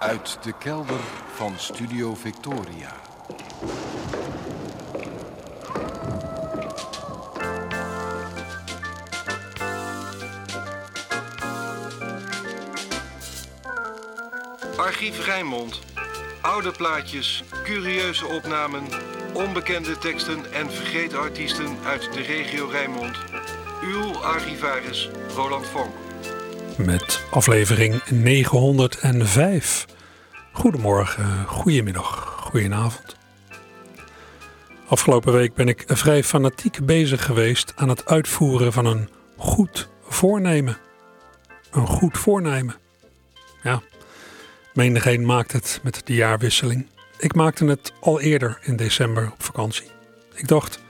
Uit de kelder van Studio Victoria. Archief Rijnmond. Oude plaatjes, curieuze opnamen, onbekende teksten en vergeten artiesten uit de regio Rijnmond. Uw archivaris Roland Vonk. Met aflevering 905. Goedemorgen, goedemiddag, goedenavond. Afgelopen week ben ik vrij fanatiek bezig geweest aan het uitvoeren van een goed voornemen. Een goed voornemen. Ja, menigeen maakt het met de jaarwisseling. Ik maakte het al eerder in december op vakantie. Ik dacht,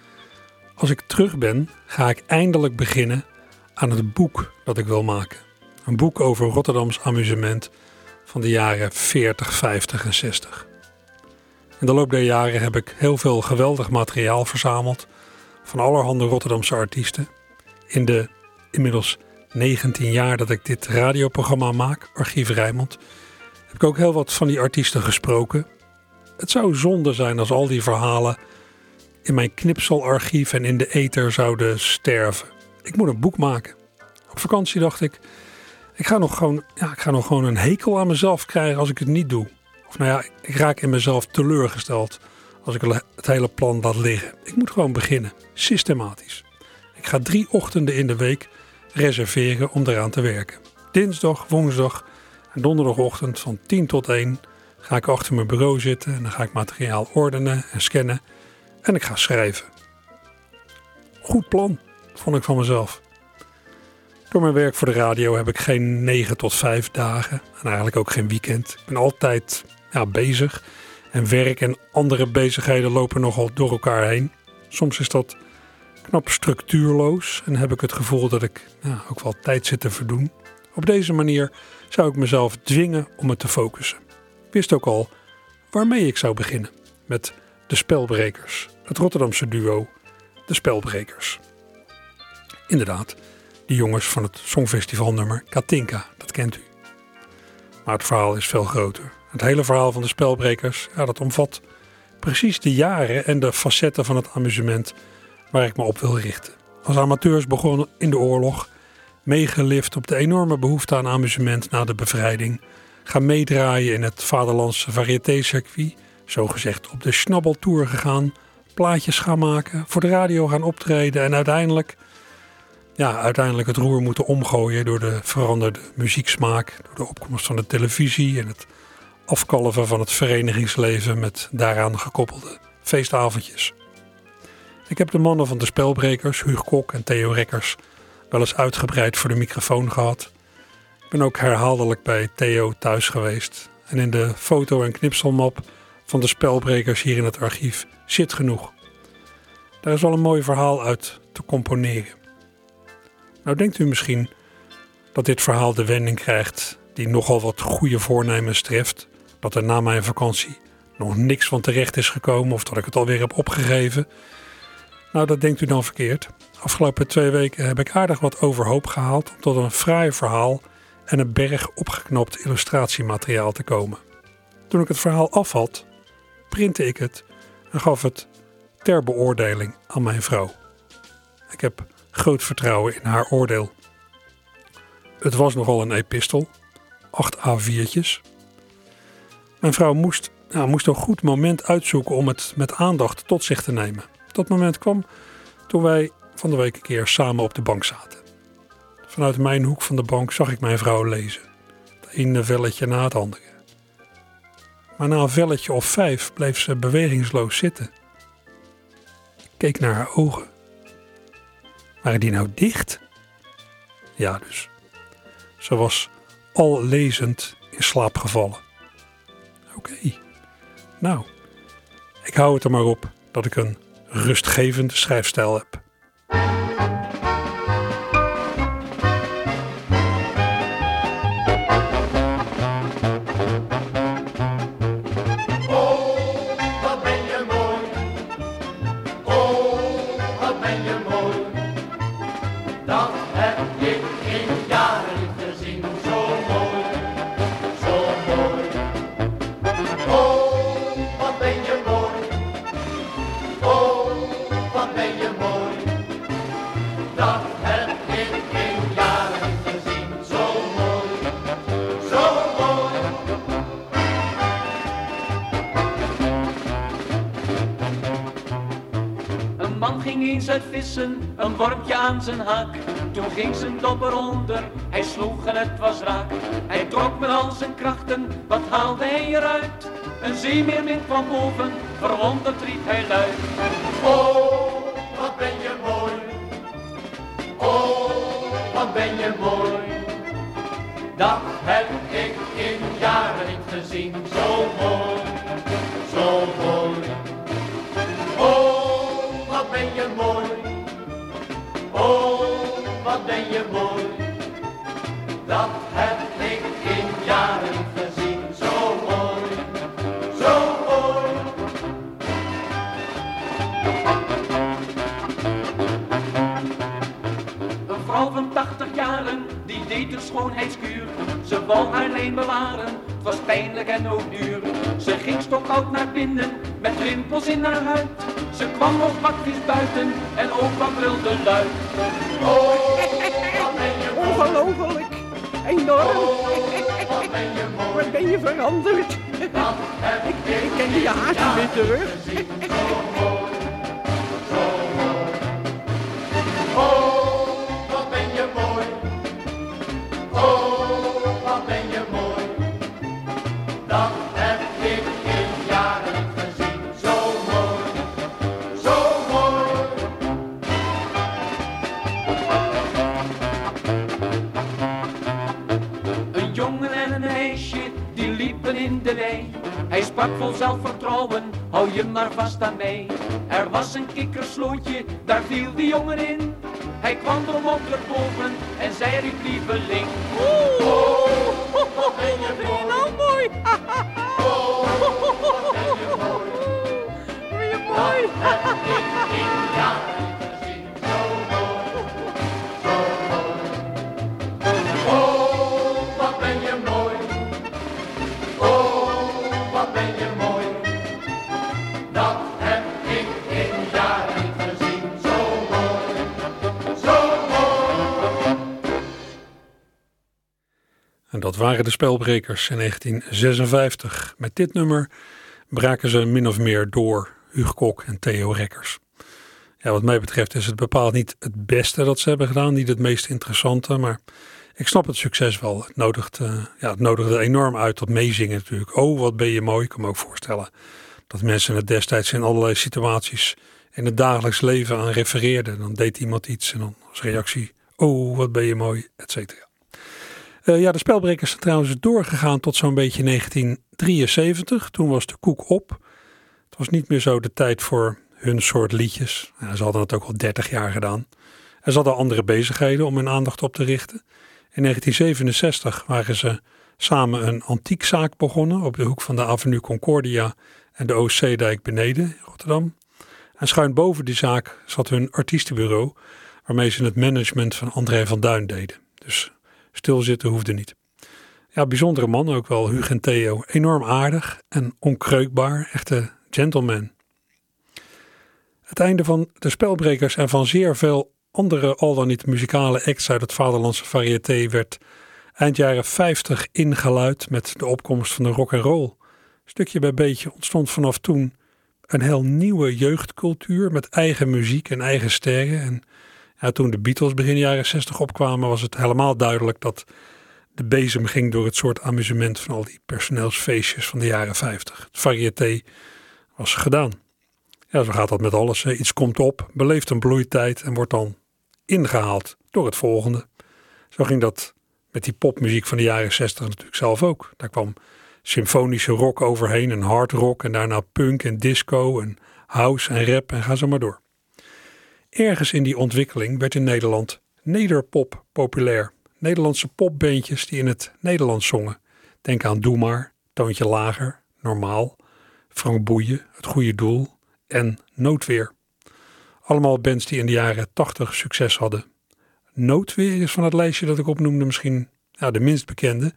als ik terug ben, ga ik eindelijk beginnen aan het boek dat ik wil maken. Een boek over Rotterdams amusement van de jaren 40, 50 en 60. In de loop der jaren heb ik heel veel geweldig materiaal verzameld van allerhande Rotterdamse artiesten. In de inmiddels 19 jaar dat ik dit radioprogramma maak, Archief Rijmond, heb ik ook heel wat van die artiesten gesproken. Het zou zonde zijn als al die verhalen in mijn knipselarchief en in de ether zouden sterven. Ik moet een boek maken. Op vakantie dacht ik, ik ga nog gewoon, ja, ik ga nog gewoon een hekel aan mezelf krijgen als ik het niet doe. Of nou ja, ik raak in mezelf teleurgesteld als ik het hele plan laat liggen. Ik moet gewoon beginnen, systematisch. Ik ga drie ochtenden in de week reserveren om eraan te werken. Dinsdag, woensdag en donderdagochtend van 10 tot 1 ga ik achter mijn bureau zitten en dan ga ik materiaal ordenen en scannen en ik ga schrijven. Goed plan, vond ik van mezelf. Door mijn werk voor de radio heb ik geen 9 tot 5 dagen en eigenlijk ook geen weekend. Ik ben altijd ja, bezig en werk en andere bezigheden lopen nogal door elkaar heen. Soms is dat knap structuurloos en heb ik het gevoel dat ik ja, ook wel tijd zit te verdoen. Op deze manier zou ik mezelf dwingen om het te focussen. Ik wist ook al waarmee ik zou beginnen. Met de Spelbrekers, het Rotterdamse duo De Spelbrekers. Inderdaad, die jongens van het Songfestivalnummer Katinka, dat kent u. Maar het verhaal is veel groter. Het hele verhaal van de Spelbrekers, dat omvat precies de jaren en de facetten van het amusement waar ik me op wil richten. Als amateurs begonnen in de oorlog, meegelift op de enorme behoefte aan amusement na de bevrijding, gaan meedraaien in het vaderlandse variété-circuit, zogezegd op de Schnabbeltour gegaan, plaatjes gaan maken, voor de radio gaan optreden en uiteindelijk, ja, uiteindelijk het roer moeten omgooien door de veranderde muzieksmaak, door de opkomst van de televisie en het afkalven van het verenigingsleven met daaraan gekoppelde feestavondjes. Ik heb de mannen van de spelbrekers, Huug Kok en Theo Rekkers, wel eens uitgebreid voor de microfoon gehad. Ik ben ook herhaaldelijk bij Theo thuis geweest. En in de foto- en knipselmap van de spelbrekers hier in het archief zit genoeg. Daar is wel een mooi verhaal uit te componeren. Nou denkt u misschien dat dit verhaal de wending krijgt die nogal wat goede voornemens treft. Dat er na mijn vakantie nog niks van terecht is gekomen of dat ik het alweer heb opgegeven. Nou, dat denkt u dan verkeerd. Afgelopen twee weken heb ik aardig wat overhoop gehaald om tot een fraai verhaal en een berg opgeknopt illustratiemateriaal te komen. Toen ik het verhaal af had, printte ik het en gaf het ter beoordeling aan mijn vrouw. Ik heb groot vertrouwen in haar oordeel. Het was nogal een epistel, acht A4'tjes. Mijn vrouw moest, nou, moest een goed moment uitzoeken om het met aandacht tot zich te nemen. Dat moment kwam toen wij van de week een keer samen op de bank zaten. Vanuit mijn hoek van de bank zag ik mijn vrouw lezen. Het ene velletje na het andere. Maar na een velletje of vijf bleef ze bewegingsloos zitten. Ik keek naar haar ogen. Waren die nou dicht? Ja, dus. Ze was al lezend in slaap gevallen. Oké. Nou, ik hou het er maar op dat ik een rustgevende schrijfstijl heb. Was raak. Hij trok met al zijn krachten, wat haalde hij eruit? Een zeemeermin kwam boven, verwonderd riep hij luid. Oh, Wou haar leen bewaren, het was pijnlijk en ook duur. Ze ging stokoud naar binnen, met rimpels in haar huid. Ze kwam nog bakjes buiten, en luid. Oh, wat ben je mooi. Ongelooflijk. Enorm. Wat ben je mooi. Wat ben je veranderd. Dat heb ik Ik ken je haast niet meer terug. Vast aan mij. Er was een kikkerslootje, daar viel die jongen in. Hij kwam dat waren de spelbrekers in 1956. Met dit nummer braken ze min of meer door Hugo Kok en Theo Rekkers. Ja, wat mij betreft is het bepaald niet het beste dat ze hebben gedaan, niet het meest interessante, maar ik snap het succes wel. Het eh, ja, het nodigde enorm uit tot meezingen natuurlijk. Oh, wat ben je mooi. Ik kan me ook voorstellen dat mensen het destijds in allerlei situaties in het dagelijks leven aan refereerden. Dan deed iemand iets en dan als reactie, oh, wat ben je mooi, et cetera. Eh, ja, de spelbrekers zijn trouwens doorgegaan tot zo'n beetje 1973. Toen was de koek op. Het was niet meer zo de tijd voor hun soort liedjes. Ja, ze hadden het ook al 30 jaar gedaan. En ze hadden andere bezigheden om hun aandacht op te richten. In 1967 waren ze samen een antiekzaak begonnen op de hoek van de Avenue Concordia en de OC-dijk beneden in Rotterdam. En schuin boven die zaak zat hun artiestenbureau, waarmee ze het management van André van Duin deden. Dus stilzitten hoefde niet. Ja, bijzondere man ook wel, Hugo en Theo. Enorm aardig en onkreukbaar, echte gentleman. Het einde van de spelbrekers en van zeer veel andere al dan niet muzikale acts uit het vaderlandse variété werd eind jaren 50 ingeluid met de opkomst van de rock and roll. Stukje bij beetje ontstond vanaf toen een heel nieuwe jeugdcultuur met eigen muziek en eigen sterren. En toen de Beatles begin jaren 60 opkwamen was het helemaal duidelijk dat de bezem ging door het soort amusement van al die personeelsfeestjes van de jaren 50. Het variété was gedaan. Ja, zo gaat dat met alles. Iets komt op, beleeft een bloeitijd en wordt dan ingehaald door het volgende. Zo ging dat met die popmuziek van de jaren 60 natuurlijk zelf ook. Daar kwam symfonische rock overheen en hard rock en daarna punk en disco en house en rap en ga zo maar door. Ergens in die ontwikkeling werd in Nederland nederpop populair. Nederlandse popbandjes die in het Nederlands zongen. Denk aan Doe maar, Toontje Lager, Normaal, Frank Boeien, Het Goede Doel en Noodweer. Allemaal bands die in de jaren 80 succes hadden. Noodweer is van het lijstje dat ik opnoemde misschien ja, de minst bekende.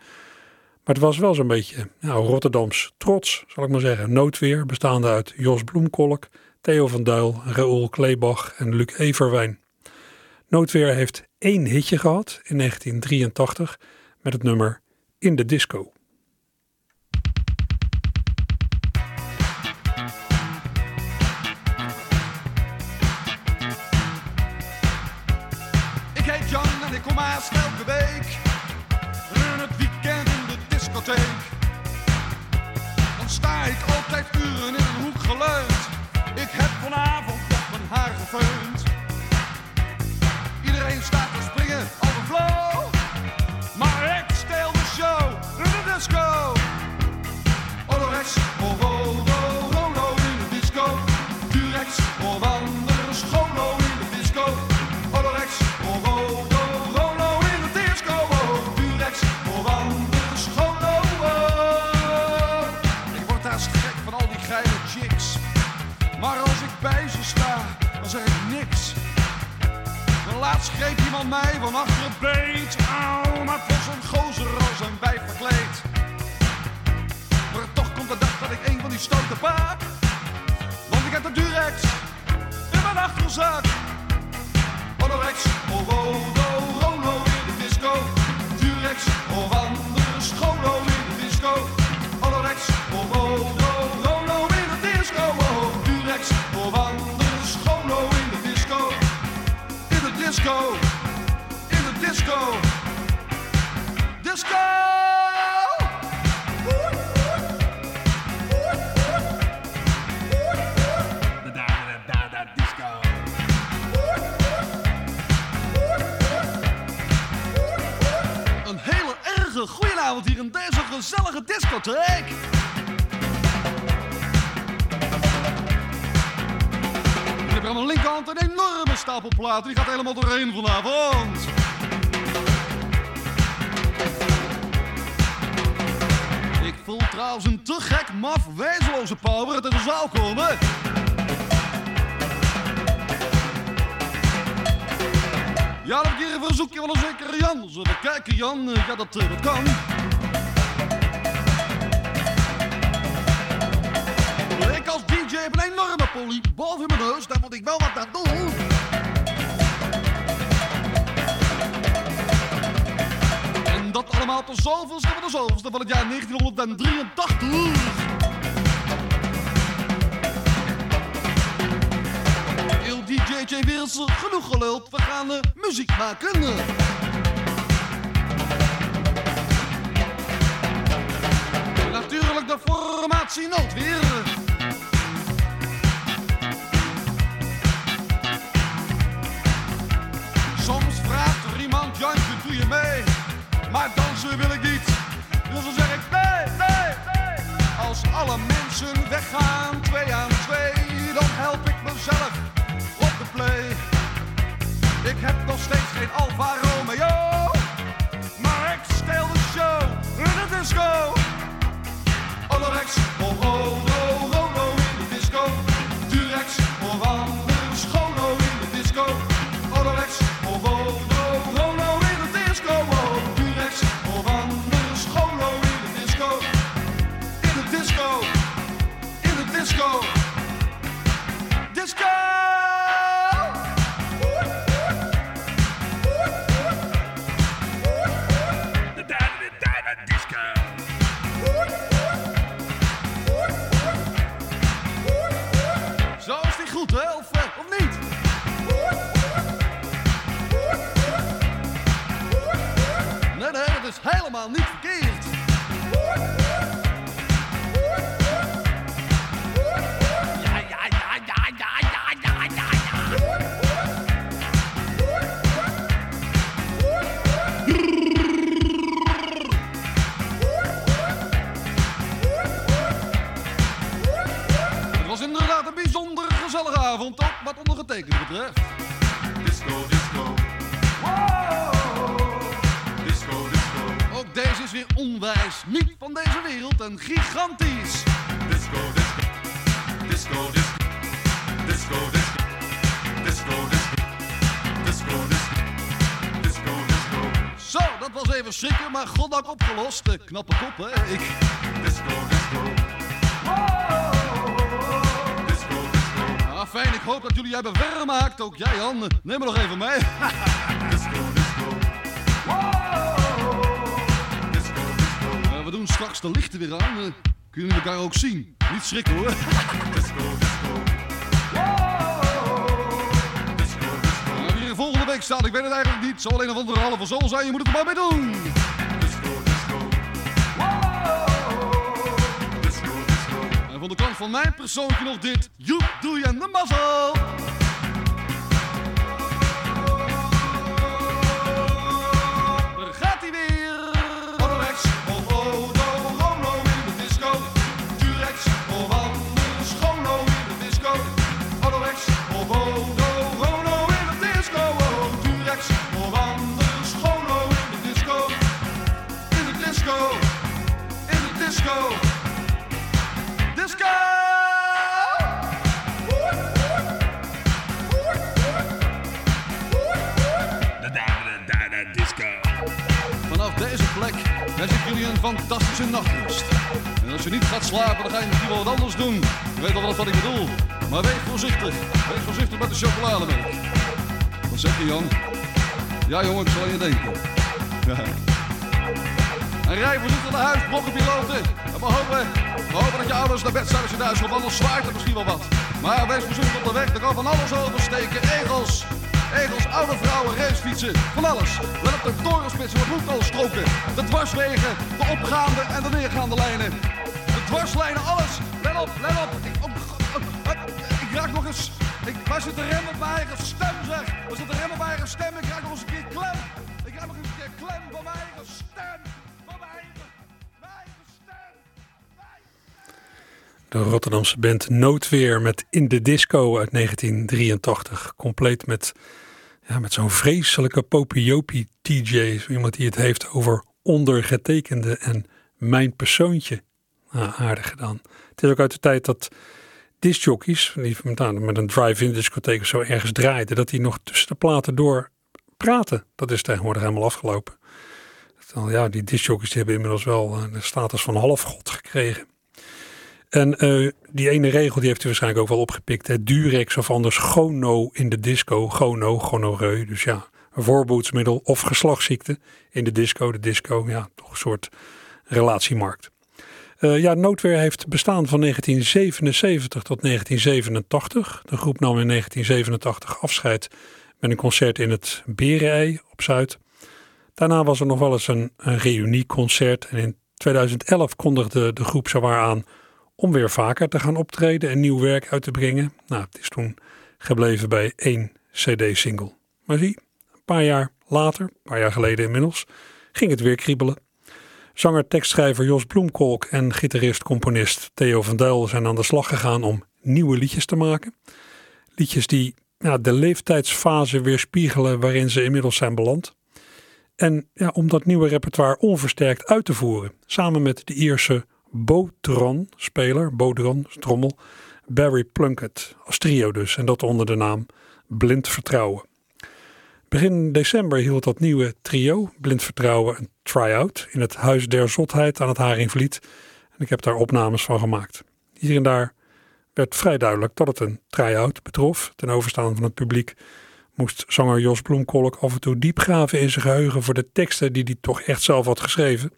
Maar het was wel zo'n beetje nou, Rotterdams trots, zal ik maar zeggen. Noodweer, bestaande uit Jos Bloemkolk, Theo van Duil, Raoul Kleebach en Luc Everwijn. Noodweer heeft één hitje gehad in 1983 met het nummer In de Disco. Jan en ik kom haast elke week. En het weekend in de discotheek. Dan sta ik altijd uren in nothing. Gezellige discotheek. Ik heb aan mijn linkerhand een enorme stapel platen. Die gaat helemaal doorheen vanavond. Ik voel trouwens een te gek, maf, wezenloze power uit de zaal komen. Ja, dan heb ik een verzoekje van een zekere Jan. Zullen we kijken, Jan? Eh, Ja, dat, eh, dat kan. DJ heb een enorme polie boven mijn neus. Daar moet ik wel wat aan doen. En dat allemaal tot zoveelste van de van het jaar 1983. Heel DJJ Wereldse genoeg geluld. We gaan eh, muziek maken. Natuurlijk de formatie noodweer. Iemand, Jantje, doe je mee? Maar dansen wil ik niet. Dus dan zeg ik nee, nee, nee. Als alle mensen weggaan, twee aan twee, dan help ik mezelf op de play. Ik heb nog steeds geen Alfa Romeo, maar ik steel de show in de disco. Opgelost. Eh, Knappe kop, hè? Ik. Disco, disco. Disco, disco. Ah, fijn, ik hoop dat jullie hebben vermaakt. Ook jij, Jan. Neem me nog even mee. disco, disco. Disco, disco. We doen straks de lichten weer aan. Eh, kunnen jullie elkaar ook zien? Niet schrikken hoor. disco, disco. Volgende week staat, ik weet het eigenlijk niet. Zal alleen een andere halve zol zijn, je moet het er maar mee doen. Van de kant van mijn persoontje nog dit. Joep, doe je de mazzel. Fantastische nachtrust. En als je niet gaat slapen, dan ga je misschien wel wat anders doen. Je weet wel wat ik bedoel. Maar wees voorzichtig. Wees voorzichtig met de chocolademelk. Wat zeg je, Jan? Ja, jongen, ik zal je denken. Ja. En rij voorzichtig naar huis, blokkenpiloten. En we hopen, we hopen dat je ouders naar bed zijn als je thuis komt, anders zwaait er misschien wel wat. Maar wees voorzichtig op de weg, er kan van alles oversteken. Egels, egels, oude vrouwen, racefietsen, van alles. Let op de torenspitsen, de bloedkoolstroken, de dwarswegen, de opgaande en de neergaande lijnen. De dwarslijnen, alles. Let op, let op. Ik, op, op, op, ik raak nog eens, ik, waar zit de rem op mijn eigen stem zeg? Waar zit de rem op mijn eigen stem? Ik raak nog eens een keer klem. Ik raak nog eens een keer klem van mijn eigen stem. Van mijn stem. De Rotterdamse band Noodweer met In de Disco uit 1983. Compleet met, ja, met zo'n vreselijke popiopie DJ. Zo iemand die het heeft over ondergetekende en mijn persoontje. Nou, aardig gedaan. Het is ook uit de tijd dat discjockeys, die met name met een drive-in discotheek zo ergens draaiden, dat die nog tussen de platen door praten. Dat is tegenwoordig helemaal afgelopen. Ja, die discjockeys die hebben inmiddels wel eh, de status van halfgod gekregen. En eh, die ene regel die heeft u waarschijnlijk ook wel opgepikt. Hè? Durex of anders gono in de disco. Gono, gonoreu. Dus ja, een voorboedsmiddel of geslachtsziekte in de disco. De disco, ja, toch een soort relatiemarkt. Eh, ja, Noodweer heeft bestaan van 1977 tot 1987. De groep nam in 1987 afscheid met een concert in het Berenei op Zuid. Daarna was er nog wel eens een, een reunieconcert. En in 2011 kondigde de groep zowaar aan om weer vaker te gaan optreden en nieuw werk uit te brengen. Nou, het is toen gebleven bij één CD-single. Maar zie, een paar jaar later, een paar jaar geleden inmiddels, ging het weer kriebelen. Zanger, tekstschrijver Jos Bloemkolk en gitarist-componist Theo van Duil zijn aan de slag gegaan om nieuwe liedjes te maken. Liedjes die de leeftijdsfase weerspiegelen waarin ze inmiddels zijn beland. En ja, om dat nieuwe repertoire onversterkt uit te voeren, samen met de Ierse Botron-speler, Bodron, trommel, Barry Plunkett, als trio dus, en dat onder de naam Blind Vertrouwen. Begin december hield dat nieuwe trio, Blind Vertrouwen, een try-out in het Huis der Zotheid aan het Haringvliet. En ik heb daar opnames van gemaakt. Hier en daar werd vrij duidelijk dat het een try-out betrof. Ten overstaan van het publiek moest zanger Jos Bloemkolk af en toe diep graven in zijn geheugen voor de teksten die hij toch echt zelf had geschreven.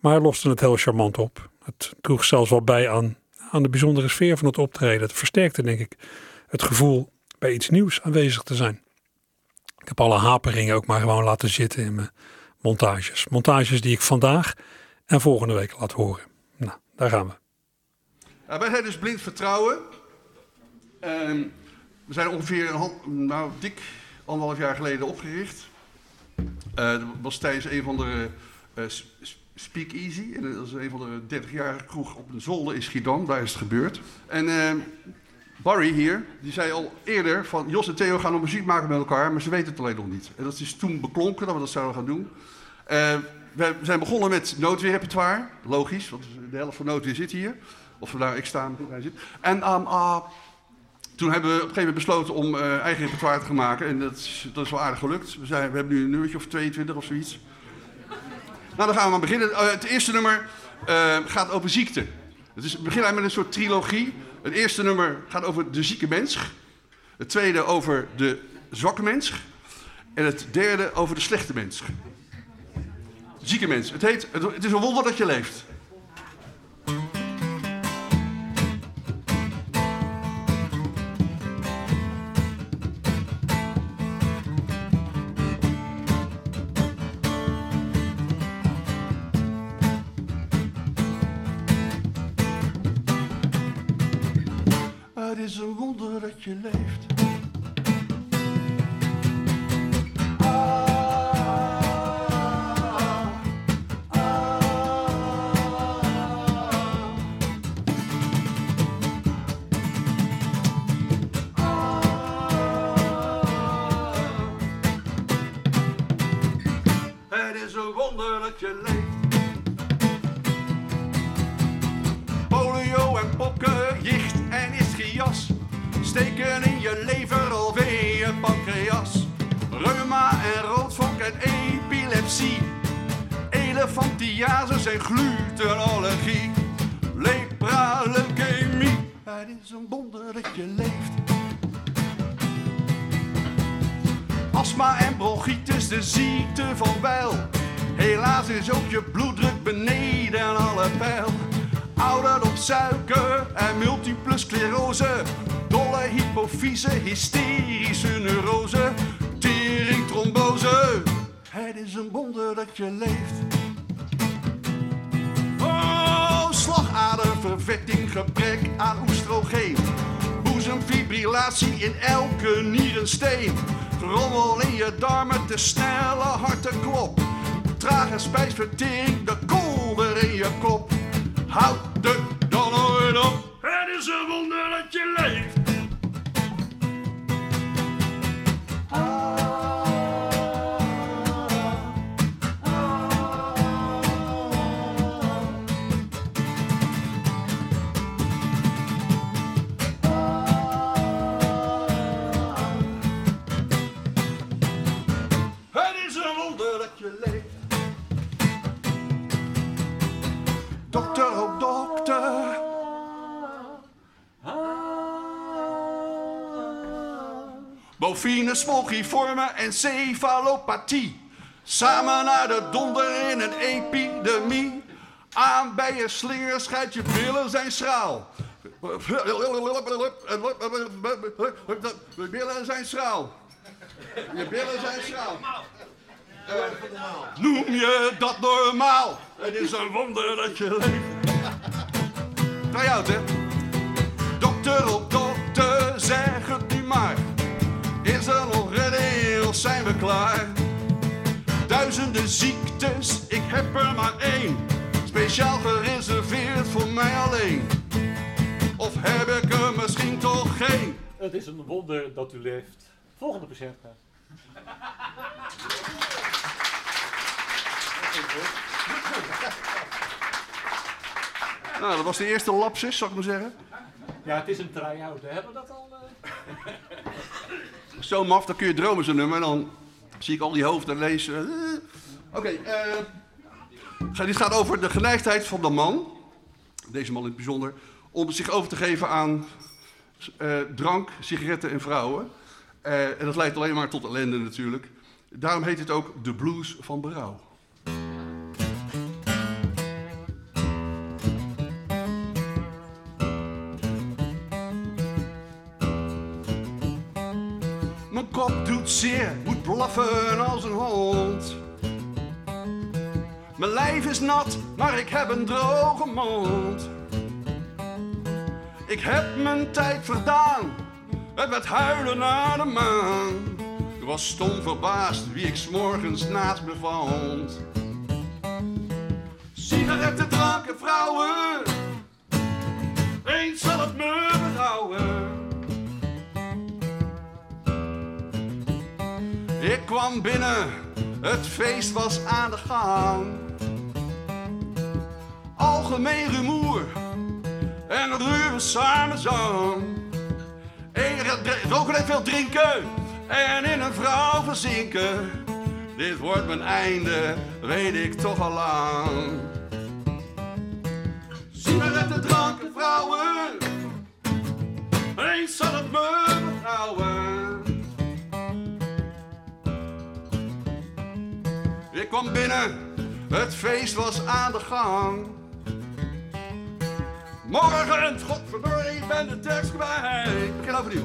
Maar hij loste het heel charmant op. Het droeg zelfs wel bij aan, aan de bijzondere sfeer van het optreden. Het versterkte, denk ik, het gevoel bij iets nieuws aanwezig te zijn. Ik heb alle haperingen ook maar gewoon laten zitten in mijn montages. Montages die ik vandaag en volgende week laat horen. Nou, daar gaan we. Ja, wij zijn dus blind vertrouwen. Ehm, we zijn ongeveer een nou, dik anderhalf jaar geleden opgericht. Eh, dat was tijdens een van de s- Speak Easy. En dat is een van de 30-jarige kroeg op een zolder in Schiedam. Daar is het gebeurd. En ehm, Barry hier, die zei al eerder van Jos en Theo gaan nog muziek maken met elkaar, maar ze weten het alleen nog niet. En dat is toen beklonken dat we dat zouden gaan doen. Eh, we zijn begonnen met noodweerrepertoire, logisch, want de helft van noodweer zit hier. Of nou, ik sta, hij zit. En ehm, ah, toen hebben we op een gegeven moment besloten om eh, eigen repertoire te gaan maken. En dat is, dat is wel aardig gelukt. We, zijn, we hebben nu een nummertje of 22 of zoiets. Nou, dan gaan we maar beginnen. Eh, het eerste nummer eh, gaat over ziekte. Het is, we beginnen met een soort trilogie. Het eerste nummer gaat over de zieke mens. Het tweede over de zwakke mens. En het derde over de slechte mens. Zieke mens. Het, heet, het, het is een wonder dat je leeft. Astma en bronchitis, de ziekte van Weil. Helaas is ook je bloeddruk beneden alle pijl. Ouderdom, suiker en multiple sclerose. Dolle hypofyse, hysterische neurose. Tering, trombose. Het is een wonder dat je leeft. Oh, slagadervervetting, gebrek aan oestrogeen. Boezemfibrillatie in elke nierensteen. Rommel in je darmen, te snelle hartenklop. Trage spijsvertering, de kolder in je kop. Houd de dan nooit op. Het is een wonder dat je leeft. Bovine, smolgiforme en cefalopathie. Samen naar de donder in een epidemie. Aan bij je slinger schijt je billen zijn schraal. Je billen zijn schraal. Je billen zijn schraal. Noem je dat normaal? Het is een wonder dat je leeft. Try out, hè? Dokter op dokter, zeg het nu maar. Is er nog redding of zijn we klaar? Duizenden ziektes, ik heb er maar één. Speciaal gereserveerd voor mij alleen. Of heb ik er misschien toch geen? Het is een wonder dat u leeft. Volgende patiënt. Nou, dat was de eerste lapsus, zou ik maar zeggen. Ja, het is een try-out. Hebben we dat al? eh? Zo maf, dan kun je dromen zo'n nummer. En dan zie ik al die hoofden lezen. Eh, Oké, eh, ga- dit gaat over de geneigdheid van de man, deze man in het bijzonder, om zich over te geven aan eh, drank, sigaretten en vrouwen. Eh, en dat leidt alleen maar tot ellende natuurlijk. Daarom heet het ook de blues van berouw. Zeer, moet blaffen als een hond. Mijn lijf is nat, maar ik heb een droge mond. Ik heb mijn tijd verdaan, het werd huilen naar de maan. Ik was stom verbaasd wie ik 's morgens naast me vond. Sigaretten, drank en vrouwen, eens zal het me berouwen. Kwam binnen, het feest was aan de gang. Algemeen rumoer en ruwe samenzang. Roken en veel drinken en in een vrouw verzinken. Dit wordt mijn einde, weet ik toch al lang. Sigaretten, dranken, vrouwen, eens zal het me berouwen. Ik kwam binnen, het feest was aan de gang. Morgen, godverdorie, ik ben de tekst kwijt. Ik begin overnieuw.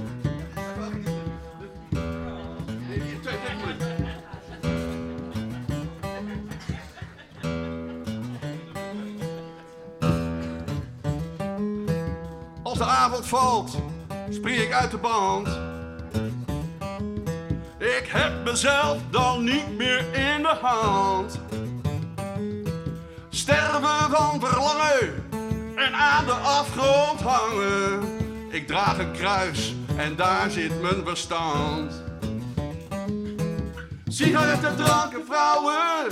Als de avond valt spring ik uit de band. Ik heb mezelf dan niet meer in de hand. Sterven van verlangen en aan de afgrond hangen. Ik draag een kruis en daar zit mijn verstand. Sigaretten, dranken, vrouwen.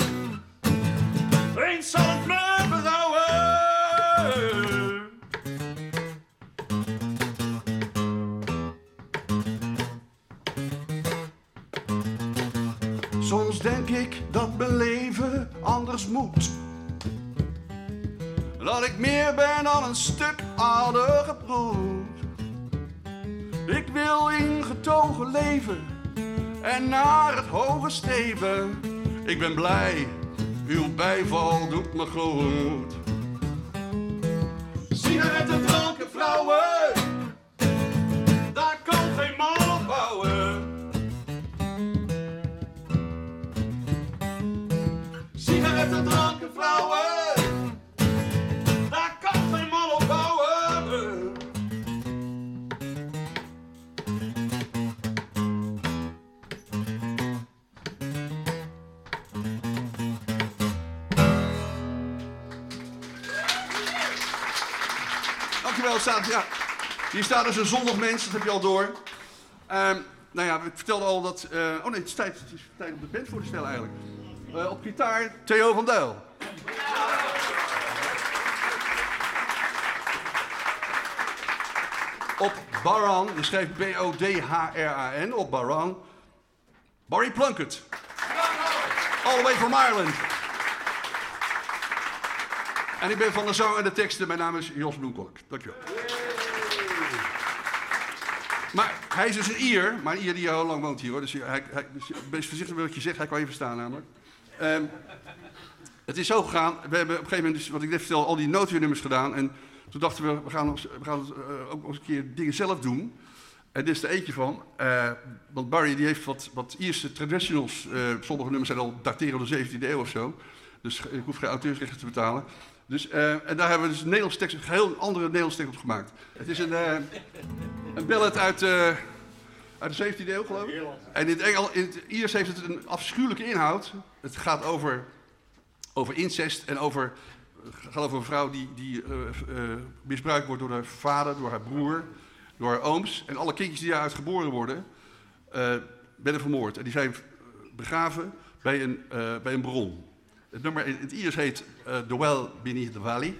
Eens zal het ik dat mijn leven anders moet. Dat ik meer ben dan een stuk aardige brood. Ik wil ingetogen leven en naar het hoge streven. Ik ben blij, uw bijval doet me groot. Sigaretten, dranken, vrouwen, Hier staat dus een zondag mens, dat heb je al door. Ehm, nou ja, ik vertelde al dat... eh, oh nee, het is tijd, tijd om de band voor te stellen eigenlijk. Eh, op gitaar, Theo van Duil. Op Baran, je schrijft B-O-D-H-R-A-N, op Baran. Barry Plunkett. All the way from Ireland. En ik ben van de zang en de teksten. Mijn naam is Jos Bloemkolk. Dankjewel. Maar hij is dus een Ier, maar een Ier die al lang woont hier hoor. Dus hij, hij, dus wees voorzichtig met wat je zegt, hij kan je verstaan namelijk. Ehm, het is zo gegaan, we hebben op een gegeven moment, dus, wat ik net vertel, al die noodweernummers gedaan. En toen dachten we, we gaan, we gaan eh, ook nog eens een keer dingen zelf doen. En dit is er eentje van. eh, want Barry die heeft wat, wat Ierse traditionals. eh, sommige nummers zijn al dateren de 17e eeuw of zo. Dus ik hoef geen auteursrechten te betalen. Dus, eh, en daar hebben we dus een Nederlandse tekst, een heel andere Nederlandse tekst op gemaakt. Het is een, eh, een ballad uit, eh, uit de 17e eeuw, geloof ik. En in het, Engel, in het Iers heeft het een afschuwelijke inhoud. Het gaat over, over incest en over, gaat over een vrouw die, die misbruikt wordt door haar vader, door haar broer, door haar ooms. En alle kindjes die daaruit geboren worden, werden vermoord. En die zijn begraven bij een, bij een bron. Het nummer het Iers heet eh, The Well Beneath the Valley.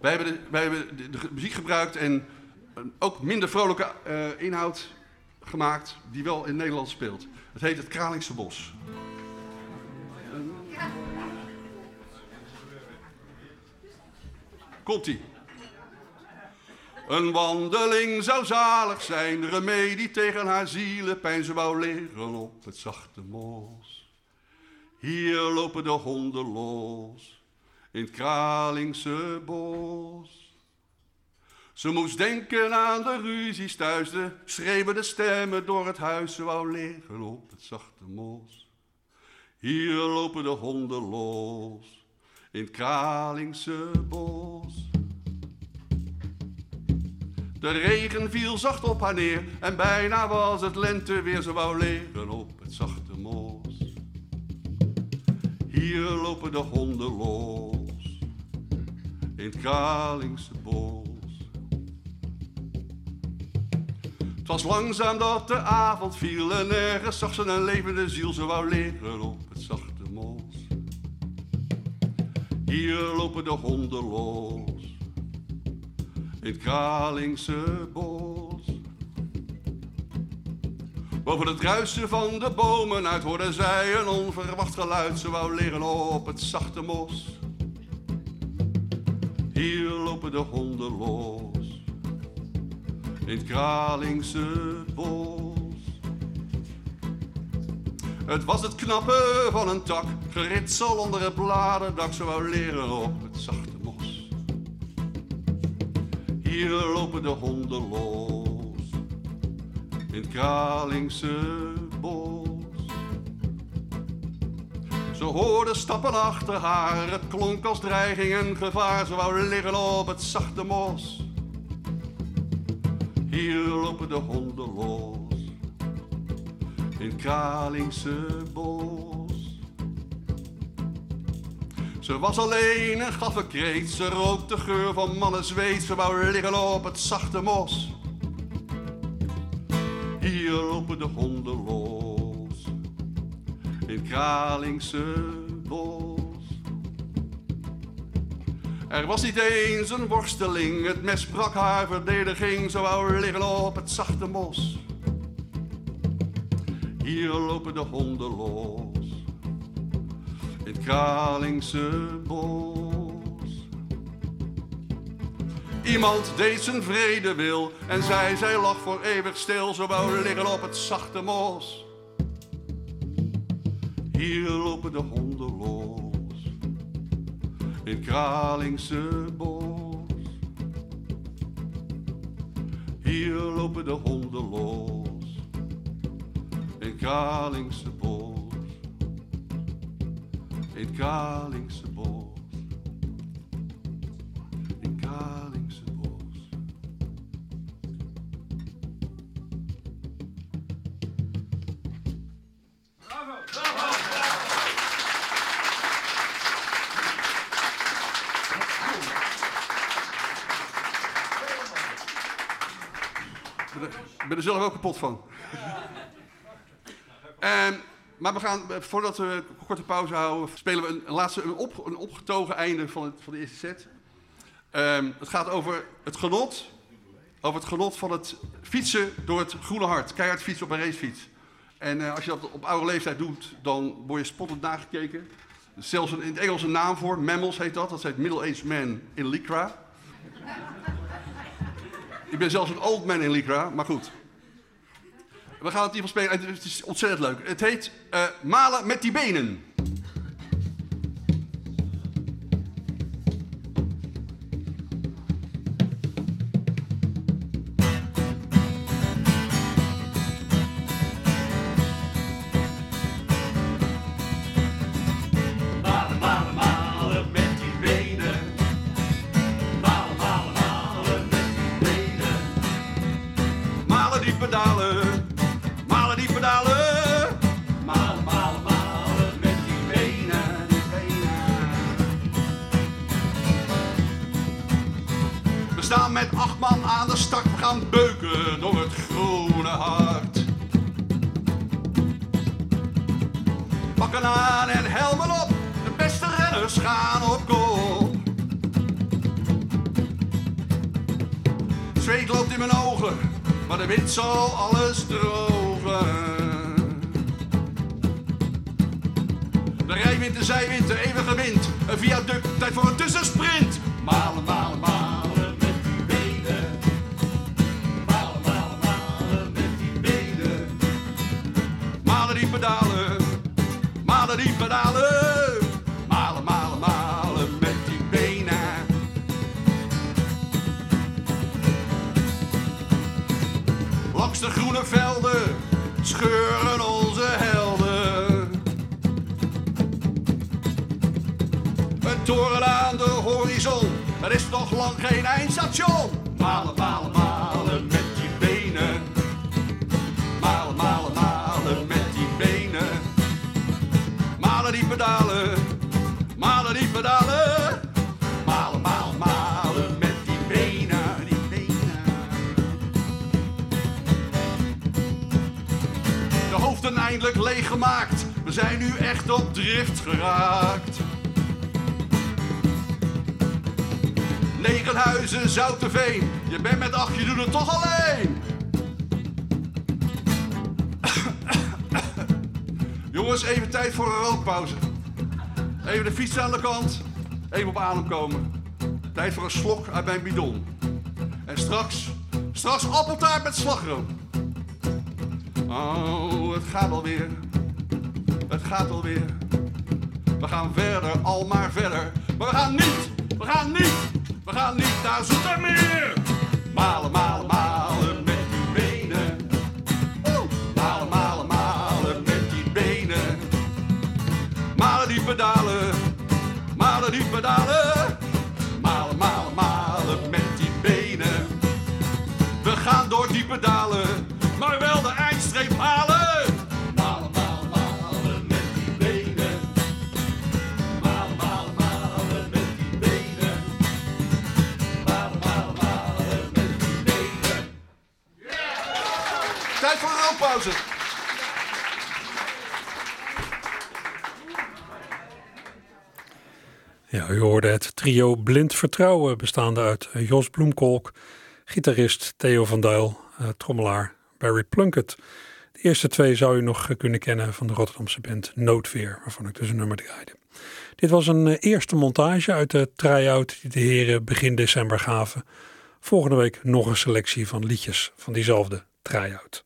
Wij hebben de, wij hebben de, muziek gebruikt en ook minder vrolijke eh, inhoud gemaakt die wel in Nederland speelt. Het heet Het Kralingse Bos. Komt-ie. Een wandeling zou zalig zijn, remedie tegen haar zielenpijn. Ze wou liggen op het zachte mos. Hier lopen de honden los, in het Kralingse bos. Ze moest denken aan de ruzies thuis, de schreeuwende stemmen door het huis. Ze wou liggen op het zachte mos. Hier lopen de honden los, in het Kralingse bos. De regen viel zacht op haar neer en bijna was het lente weer. Ze wou liggen op het zachte. Hier lopen de honden los, in het Kralingse bos. Het was langzaam dat de avond viel en nergens zag ze een levende ziel. Ze wou liggen op het zachte mos. Hier lopen de honden los, in het Kralingse bos. Boven het ruisen van de bomen uit hoorde zij een onverwacht geluid. Ze wou liggen op het zachte mos. Hier lopen de honden los, in het Kralingse bos. Het was het knappen van een tak, geritsel onder het bladerdak. Ze wou liggen op het zachte mos. Hier lopen de honden los, in het Kralingse bos. Ze hoorde stappen achter haar, het klonk als dreiging en gevaar. Ze wou liggen op het zachte mos. Hier lopen de honden los. In Kralingse bos. Ze was alleen en gaf een kreet. Ze rook de geur van mannen zweet. Ze wou liggen op het zachte mos. Hier lopen de honden los. In Kralingse bos. Er was niet eens een worsteling, het mes brak haar verdediging, zo wou liggen op het zachte mos. Hier lopen de honden los, in Kralingse bos. Iemand deed zijn vrede wil en zij, zij lag voor eeuwig stil, zo wou liggen op het zachte mos. Hier lopen de honden los in Kralingse bos. Hier lopen de honden los in Kralingse bos. In Kralingse bos. Ben er- Ik ben er zelf ook kapot van. Ehm, maar we gaan, eh, voordat we een korte pauze houden, spelen we een, laatste een, op, een opgetogen einde van, het, van de eerste set. Ehm, het gaat over het genot, over het genot van het fietsen door het groene hart. Keihard fietsen op een racefiets. En eh, als je dat op oude leeftijd doet, dan word je spottend nagekeken. Zelfs een, in het Engels een naam voor, Mammals heet dat. Dat heet Middle-aged Man in Lycra. Ik ben zelfs een old man in Lycra, maar goed. We gaan het in ieder geval spelen en het is ontzettend leuk. Het heet eh, Malen met die benen. Wind zal alles drogen. De rijwind, de zijwind, de eeuwige wind. Een viaduct, tijd voor een tussensprint. Malen, malen, malen scheuren onze helden. Een toren aan de horizon, er is nog lang geen eindstation. Malen, malen, malen met die benen. Malen, malen, malen met die benen. Malen die pedalen, malen die pedalen. Zijn nu echt op drift geraakt. Negen huizen, Zouterveen. Je bent met acht, je doet het toch alleen. Jongens, even tijd voor een rookpauze. Even de fiets aan de kant. Even op adem komen. Tijd voor een slok uit mijn bidon. En straks, straks appeltaart met slagroom. Oh, het gaat alweer. Gaat alweer. We gaan verder, al maar verder. Maar we gaan niet, we gaan niet, we gaan niet naar Zoetermeer. Malen, malen, malen met die benen. Malen, malen, malen met die benen. Malen die pedalen, malen die pedalen. Malen, malen, malen met die benen. We gaan door diepe dalen, u hoorde het trio Blind Vertrouwen, bestaande uit Jos Bloemkolk, gitarist Theo van Duil, eh, trommelaar Barry Plunkett. De eerste twee zou u nog kunnen kennen van de Rotterdamse band Noodweer, waarvan ik dus een nummer draaide. Dit was een eh, eerste montage uit de try-out die de heren begin december gaven. Volgende week nog een selectie van liedjes van diezelfde try-out.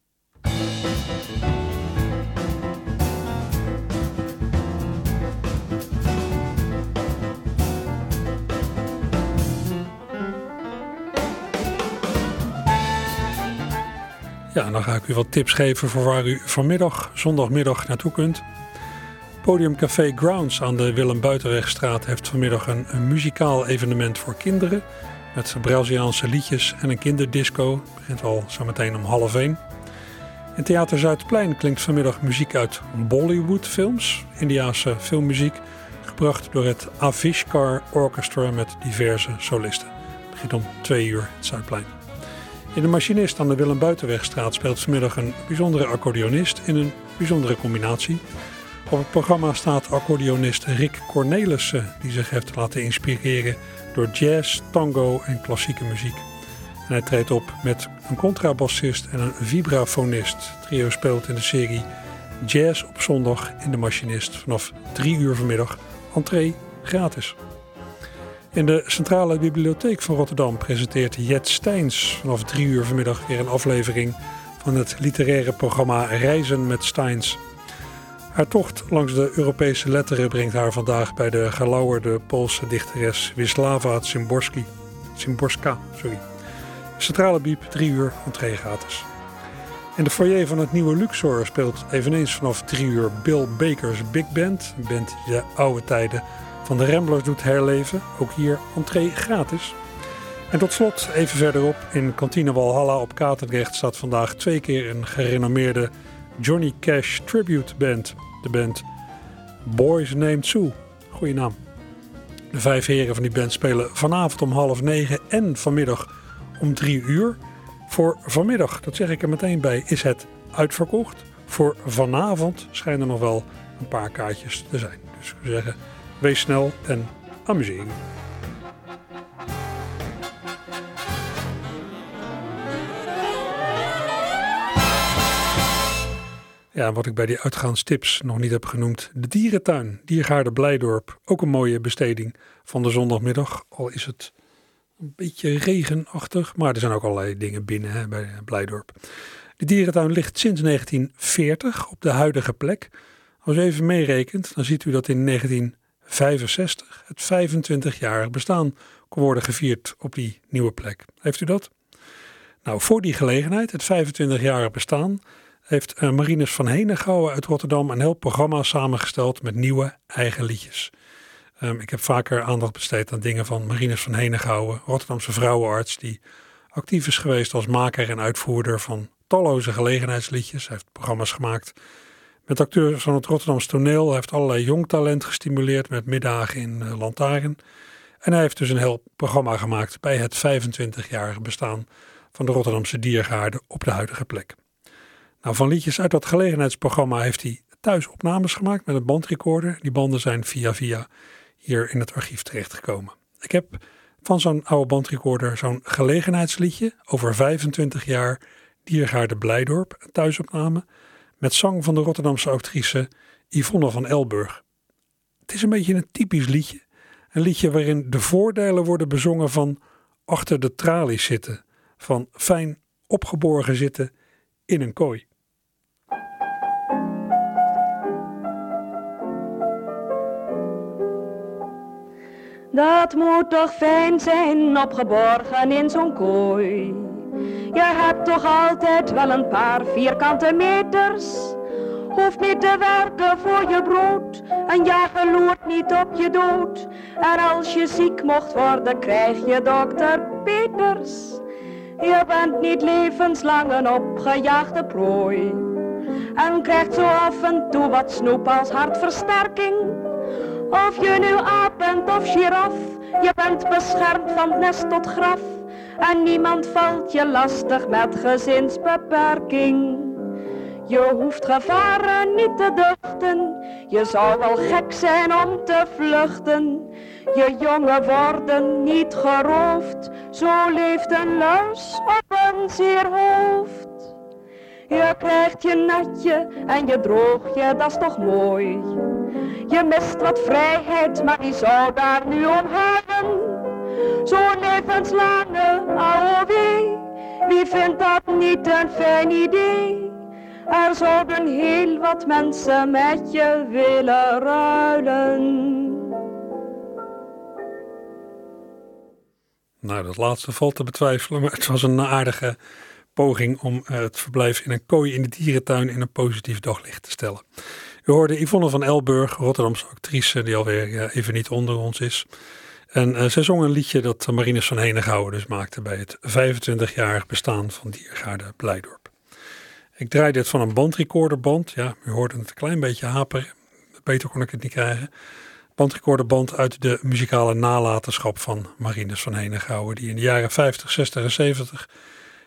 Ja, dan ga ik u wat tips geven voor waar u vanmiddag, zondagmiddag, naartoe kunt. Podium Café Grounds aan de Willem Buitenwegstraat heeft vanmiddag een, muzikaal evenement voor kinderen. Met Braziliaanse liedjes en een kinderdisco. Het begint al zometeen om half één. In Theater Zuidplein klinkt vanmiddag muziek uit Bollywood films, Indiaanse filmmuziek, gebracht door het Avishkar Orchestra met diverse solisten. Het begint om twee uur het Zuidplein. In de machinist aan de Willem Buitenwegstraat speelt vanmiddag een bijzondere accordeonist in een bijzondere combinatie. Op het programma staat accordeonist Rick Cornelissen, die zich heeft laten inspireren door jazz, tango en klassieke muziek. Hij treedt op met een contrabassist en een vibrafonist. Trio speelt in de serie Jazz op zondag in de machinist vanaf 3 uur vanmiddag. Entree gratis. In de Centrale Bibliotheek van Rotterdam presenteert Jet Steins vanaf 3 uur vanmiddag weer een aflevering van het literaire programma Reizen met Steins. Haar tocht langs de Europese letteren brengt haar vandaag bij de gelauwerde Poolse dichteres Wisława Szymborski. Sorry. Centrale Biep, 3 uur, entree gratis. In de foyer van het nieuwe Luxor speelt eveneens vanaf 3 uur Bill Baker's Big Band. Een band die de oude tijden van de Ramblers doet herleven. Ook hier entree gratis. En tot slot, even verderop, in kantine Walhalla op Katendrecht staat vandaag twee keer een gerenommeerde Johnny Cash Tribute Band. De band Boys Named Sue. Goeie naam. De vijf heren van die band spelen vanavond om half negen en vanmiddag om drie uur. Voor vanmiddag, dat zeg ik er meteen bij, is het uitverkocht. Voor vanavond schijnen er nog wel een paar kaartjes te zijn. Dus zou zeggen, wees snel en amuseer je. Ja, wat ik bij die uitgaanstips nog niet heb genoemd. De dierentuin, Diergaarde Blijdorp. Ook een mooie besteding van de zondagmiddag. Al is het een beetje regenachtig, maar er zijn ook allerlei dingen binnen hè, bij Blijdorp. De dierentuin ligt sinds 1940 op de huidige plek. Als u even meerekent, dan ziet u dat in 1965 het 25-jarig bestaan kon worden gevierd op die nieuwe plek. Heeft u dat? Nou, voor die gelegenheid, het 25-jarig bestaan, heeft eh, Marines van Henegouwen uit Rotterdam een heel programma samengesteld met nieuwe eigen liedjes. Um, ik heb vaker aandacht besteed aan dingen van Marines van Henegouwen, Rotterdamse vrouwenarts, die actief is geweest als maker en uitvoerder van talloze gelegenheidsliedjes. Hij heeft programma's gemaakt met acteurs van het Rotterdamse toneel. Hij heeft allerlei jong talent gestimuleerd met middagen in uh. En hij heeft dus een heel programma gemaakt bij het 25-jarige bestaan van de Rotterdamse Diergaarde op de huidige plek. Nou, van liedjes uit dat gelegenheidsprogramma heeft hij thuis opnames gemaakt met een bandrecorder. Die banden zijn via via hier in het archief terechtgekomen. Ik heb van zo'n oude bandrecorder zo'n gelegenheidsliedje over 25 jaar Diergaarde Blijdorp, een thuisopname, met zang van de Rotterdamse actrice Yvonne van Elburg. Het is een beetje een typisch liedje. Een liedje waarin de voordelen worden bezongen van achter de tralies zitten, van fijn opgeborgen zitten in een kooi. Dat moet toch fijn zijn, opgeborgen in zo'n kooi. Je hebt toch altijd wel een paar vierkante meters. Hoeft niet te werken voor je brood, een jager loert niet op je dood. En als je ziek mocht worden, krijg je dokter Peters. Je bent niet levenslang een opgejaagde prooi. En krijgt zo af en toe wat snoep als hartversterking. Of je nu aap bent of giraf, je bent beschermd van nest tot graf. En niemand valt je lastig met gezinsbeperking. Je hoeft gevaren niet te duchten, je zou wel gek zijn om te vluchten. Je jongen worden niet geroofd, zo leeft een luis op een zeer hoofd. Je krijgt je natje en je droog je, dat is toch mooi. Je mist wat vrijheid, maar die zou daar nu om hebben. Zo'n levenslange AOW, wie vindt dat niet een fijn idee? Er zouden heel wat mensen met je willen ruilen. Nou, dat laatste valt te betwijfelen, maar het was een aardige poging om eh, het verblijf in een kooi in de dierentuin in een positief daglicht te stellen. U hoorde Yvonne van Elburg, Rotterdamse actrice, die alweer eh, even niet onder ons is. En uh, zij zong een liedje dat Marinus van Henegouwen dus maakte bij het 25-jarig bestaan van Diergaarde Blijdorp. Ik draai dit van een bandrecorderband. Ja, u hoorde het een klein beetje haperen. Beter kon ik het niet krijgen. Bandrecorderband uit de muzikale nalatenschap van Marinus van Henegouwen, die in de jaren 50, 60 en 70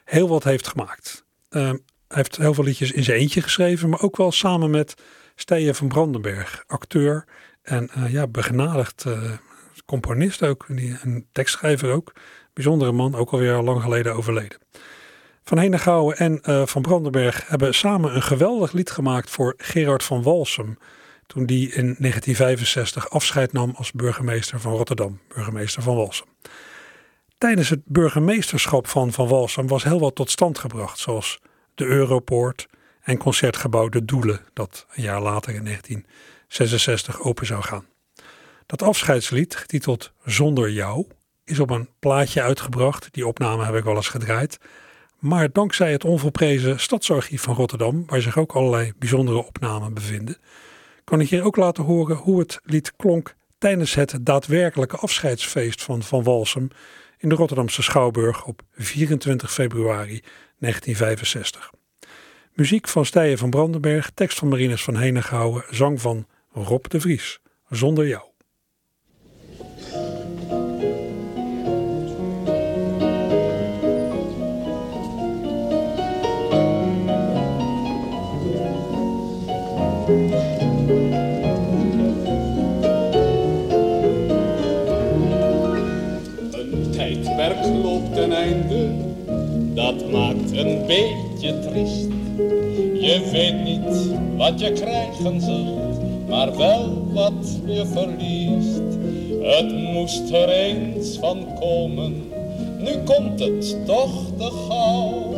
heel wat heeft gemaakt. Uh, hij heeft heel veel liedjes in zijn eentje geschreven, maar ook wel samen met Stijen van Brandenberg, acteur en uh, ja, begenadigd uh, componist ook, en tekstschrijver ook. Bijzondere man, ook alweer al lang geleden overleden. Van Henegouwen en uh, Van Brandenberg hebben samen een geweldig lied gemaakt voor Gerard van Walsum. Toen die in 1965 afscheid nam als burgemeester van Rotterdam, burgemeester van Walsum. Tijdens het burgemeesterschap van Van Walsum was heel wat tot stand gebracht, zoals de Europoort en concertgebouw De Doelen, dat een jaar later in 1966 open zou gaan. Dat afscheidslied, getiteld Zonder jou, is op een plaatje uitgebracht. Die opname heb ik wel eens gedraaid. Maar dankzij het onvolprezen Stadsarchief van Rotterdam, waar zich ook allerlei bijzondere opnamen bevinden, kan ik hier ook laten horen hoe het lied klonk tijdens het daadwerkelijke afscheidsfeest van Van Walsum in de Rotterdamse Schouwburg op 24 februari 1965. Muziek van Stijen van Brandenberg, tekst van Marinus van Henegouwen, zang van Rob de Vries. Zonder jou. Beetje triest. Je weet niet wat je krijgen zult, maar wel wat je verliest. Het moest er eens van komen, nu komt het toch te gauw.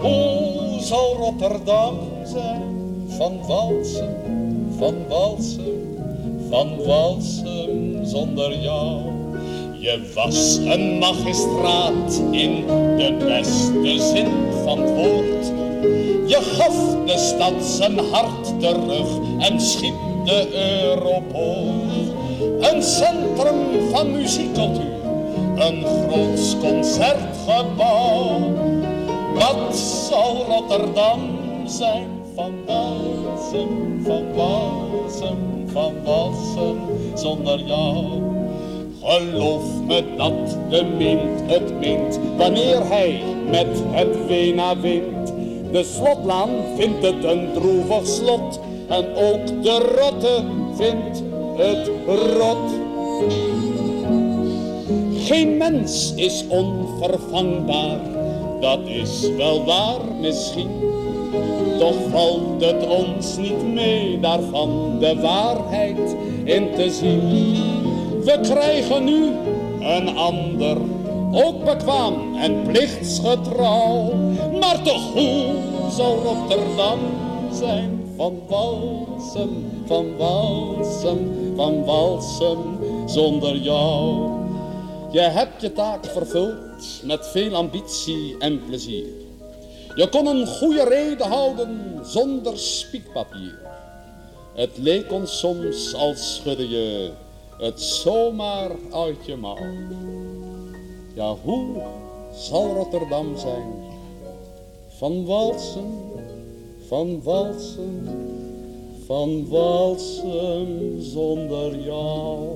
Hoe zal Rotterdam zijn van Walsum, van Walsum, van Walsum zonder jou? Je was een magistraat in de beste zin van het woord. Je gaf de stad zijn hart terug en schiep de Europoort. Een centrum van muziekcultuur, een groot concertgebouw. Wat zal Rotterdam zijn van Walsum, van Walsum, van Walsum zonder jou? Geloof me dat de mint het mint wanneer hij met het Wena wint. De slotlaan vindt het een droevig slot en ook de rotte vindt het rot. Geen mens is onvervangbaar, dat is wel waar misschien. Toch valt het ons niet mee daarvan de waarheid in te zien. We krijgen nu een ander, ook bekwaam en plichtsgetrouw. Maar toch hoe zal Rotterdam zijn van Walsum, van Walsum, van Walsum zonder jou? Je hebt je taak vervuld met veel ambitie en plezier. Je kon een goede reden houden zonder spiekpapier. Het leek ons soms als schudde je het zomaar uit je mouw. Ja, hoe zal Rotterdam zijn. Van walsen, van walsen, van walsen zonder jou.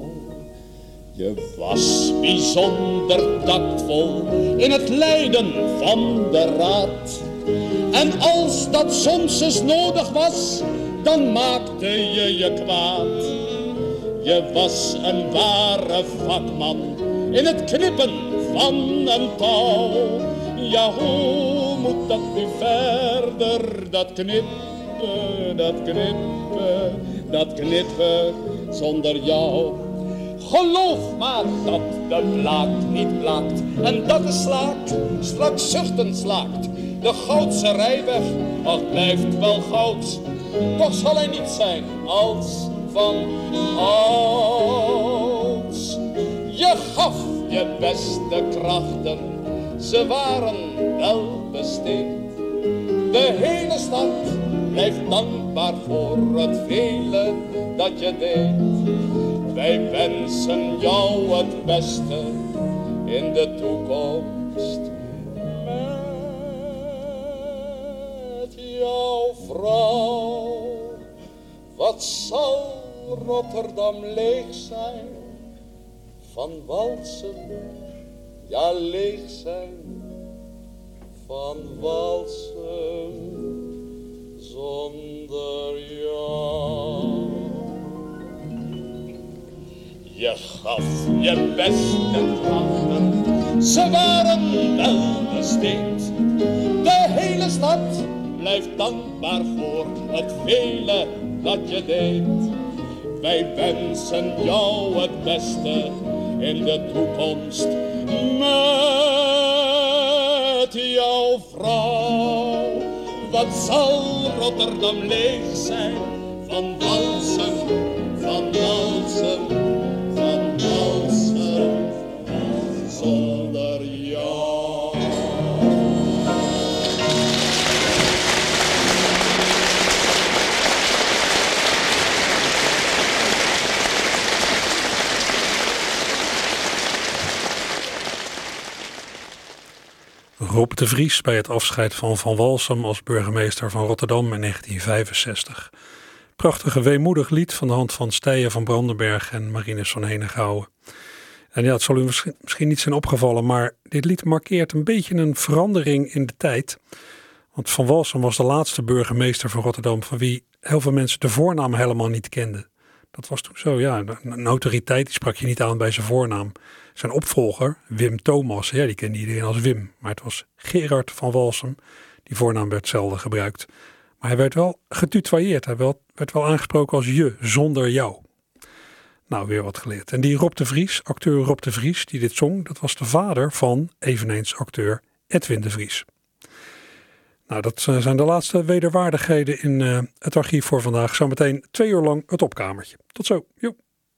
Je was bijzonder tactvol in het leiden van de raad. En als dat soms eens nodig was, dan maakte je je kwaad. Je was een ware vakman in het knippen van een touw. Ja, hoe moet dat nu verder, dat knippen, dat knippen, dat knippen zonder jou? Geloof maar dat de blaad niet blaakt en dat de slaakt straks zuchtend slaakt. De goudse rijweg, ach blijft wel goud, toch zal hij niet zijn als van. Je gaf je beste krachten, ze waren wel besteed. De hele stad blijft dankbaar voor het vele dat je deed. Wij wensen jou het beste in de toekomst. Met jouw vrouw, wat zal Rotterdam leeg zijn van walsen, ja leeg zijn van walsen zonder jou. Je gaf je beste krachten, ze waren wel besteed. De hele stad blijft dankbaar voor het vele dat je deed. Wij wensen jou het beste in de toekomst met jouw vrouw. Wat zal Rotterdam leeg zijn van walsen, van walsen, Rob de Vries bij het afscheid van Van Walsum als burgemeester van Rotterdam in 1965. Prachtige weemoedig lied van de hand van Stijen van Brandenberg en Marinus van Henegouwen. En ja, het zal u misschien, niet zijn opgevallen, maar dit lied markeert een beetje een verandering in de tijd. Want Van Walsum was de laatste burgemeester van Rotterdam van wie heel veel mensen de voornaam helemaal niet kenden. Dat was toen zo, ja. Een autoriteit sprak je niet aan bij zijn voornaam. Zijn opvolger, Wim Thomas, ja, die kende iedereen als Wim. Maar het was Gerard van Walsum. Die voornaam werd zelden gebruikt. Maar hij werd wel getutoyeerd. Hij werd, wel aangesproken als je, zonder jou. Nou, weer wat geleerd. En die Rob de Vries, acteur Rob de Vries, die dit zong, dat was de vader van eveneens acteur Edwin de Vries. Nou, dat eh, zijn de laatste wederwaardigheden in uh, het archief voor vandaag. Zometeen twee uur lang het opkamertje. Tot zo. Joep.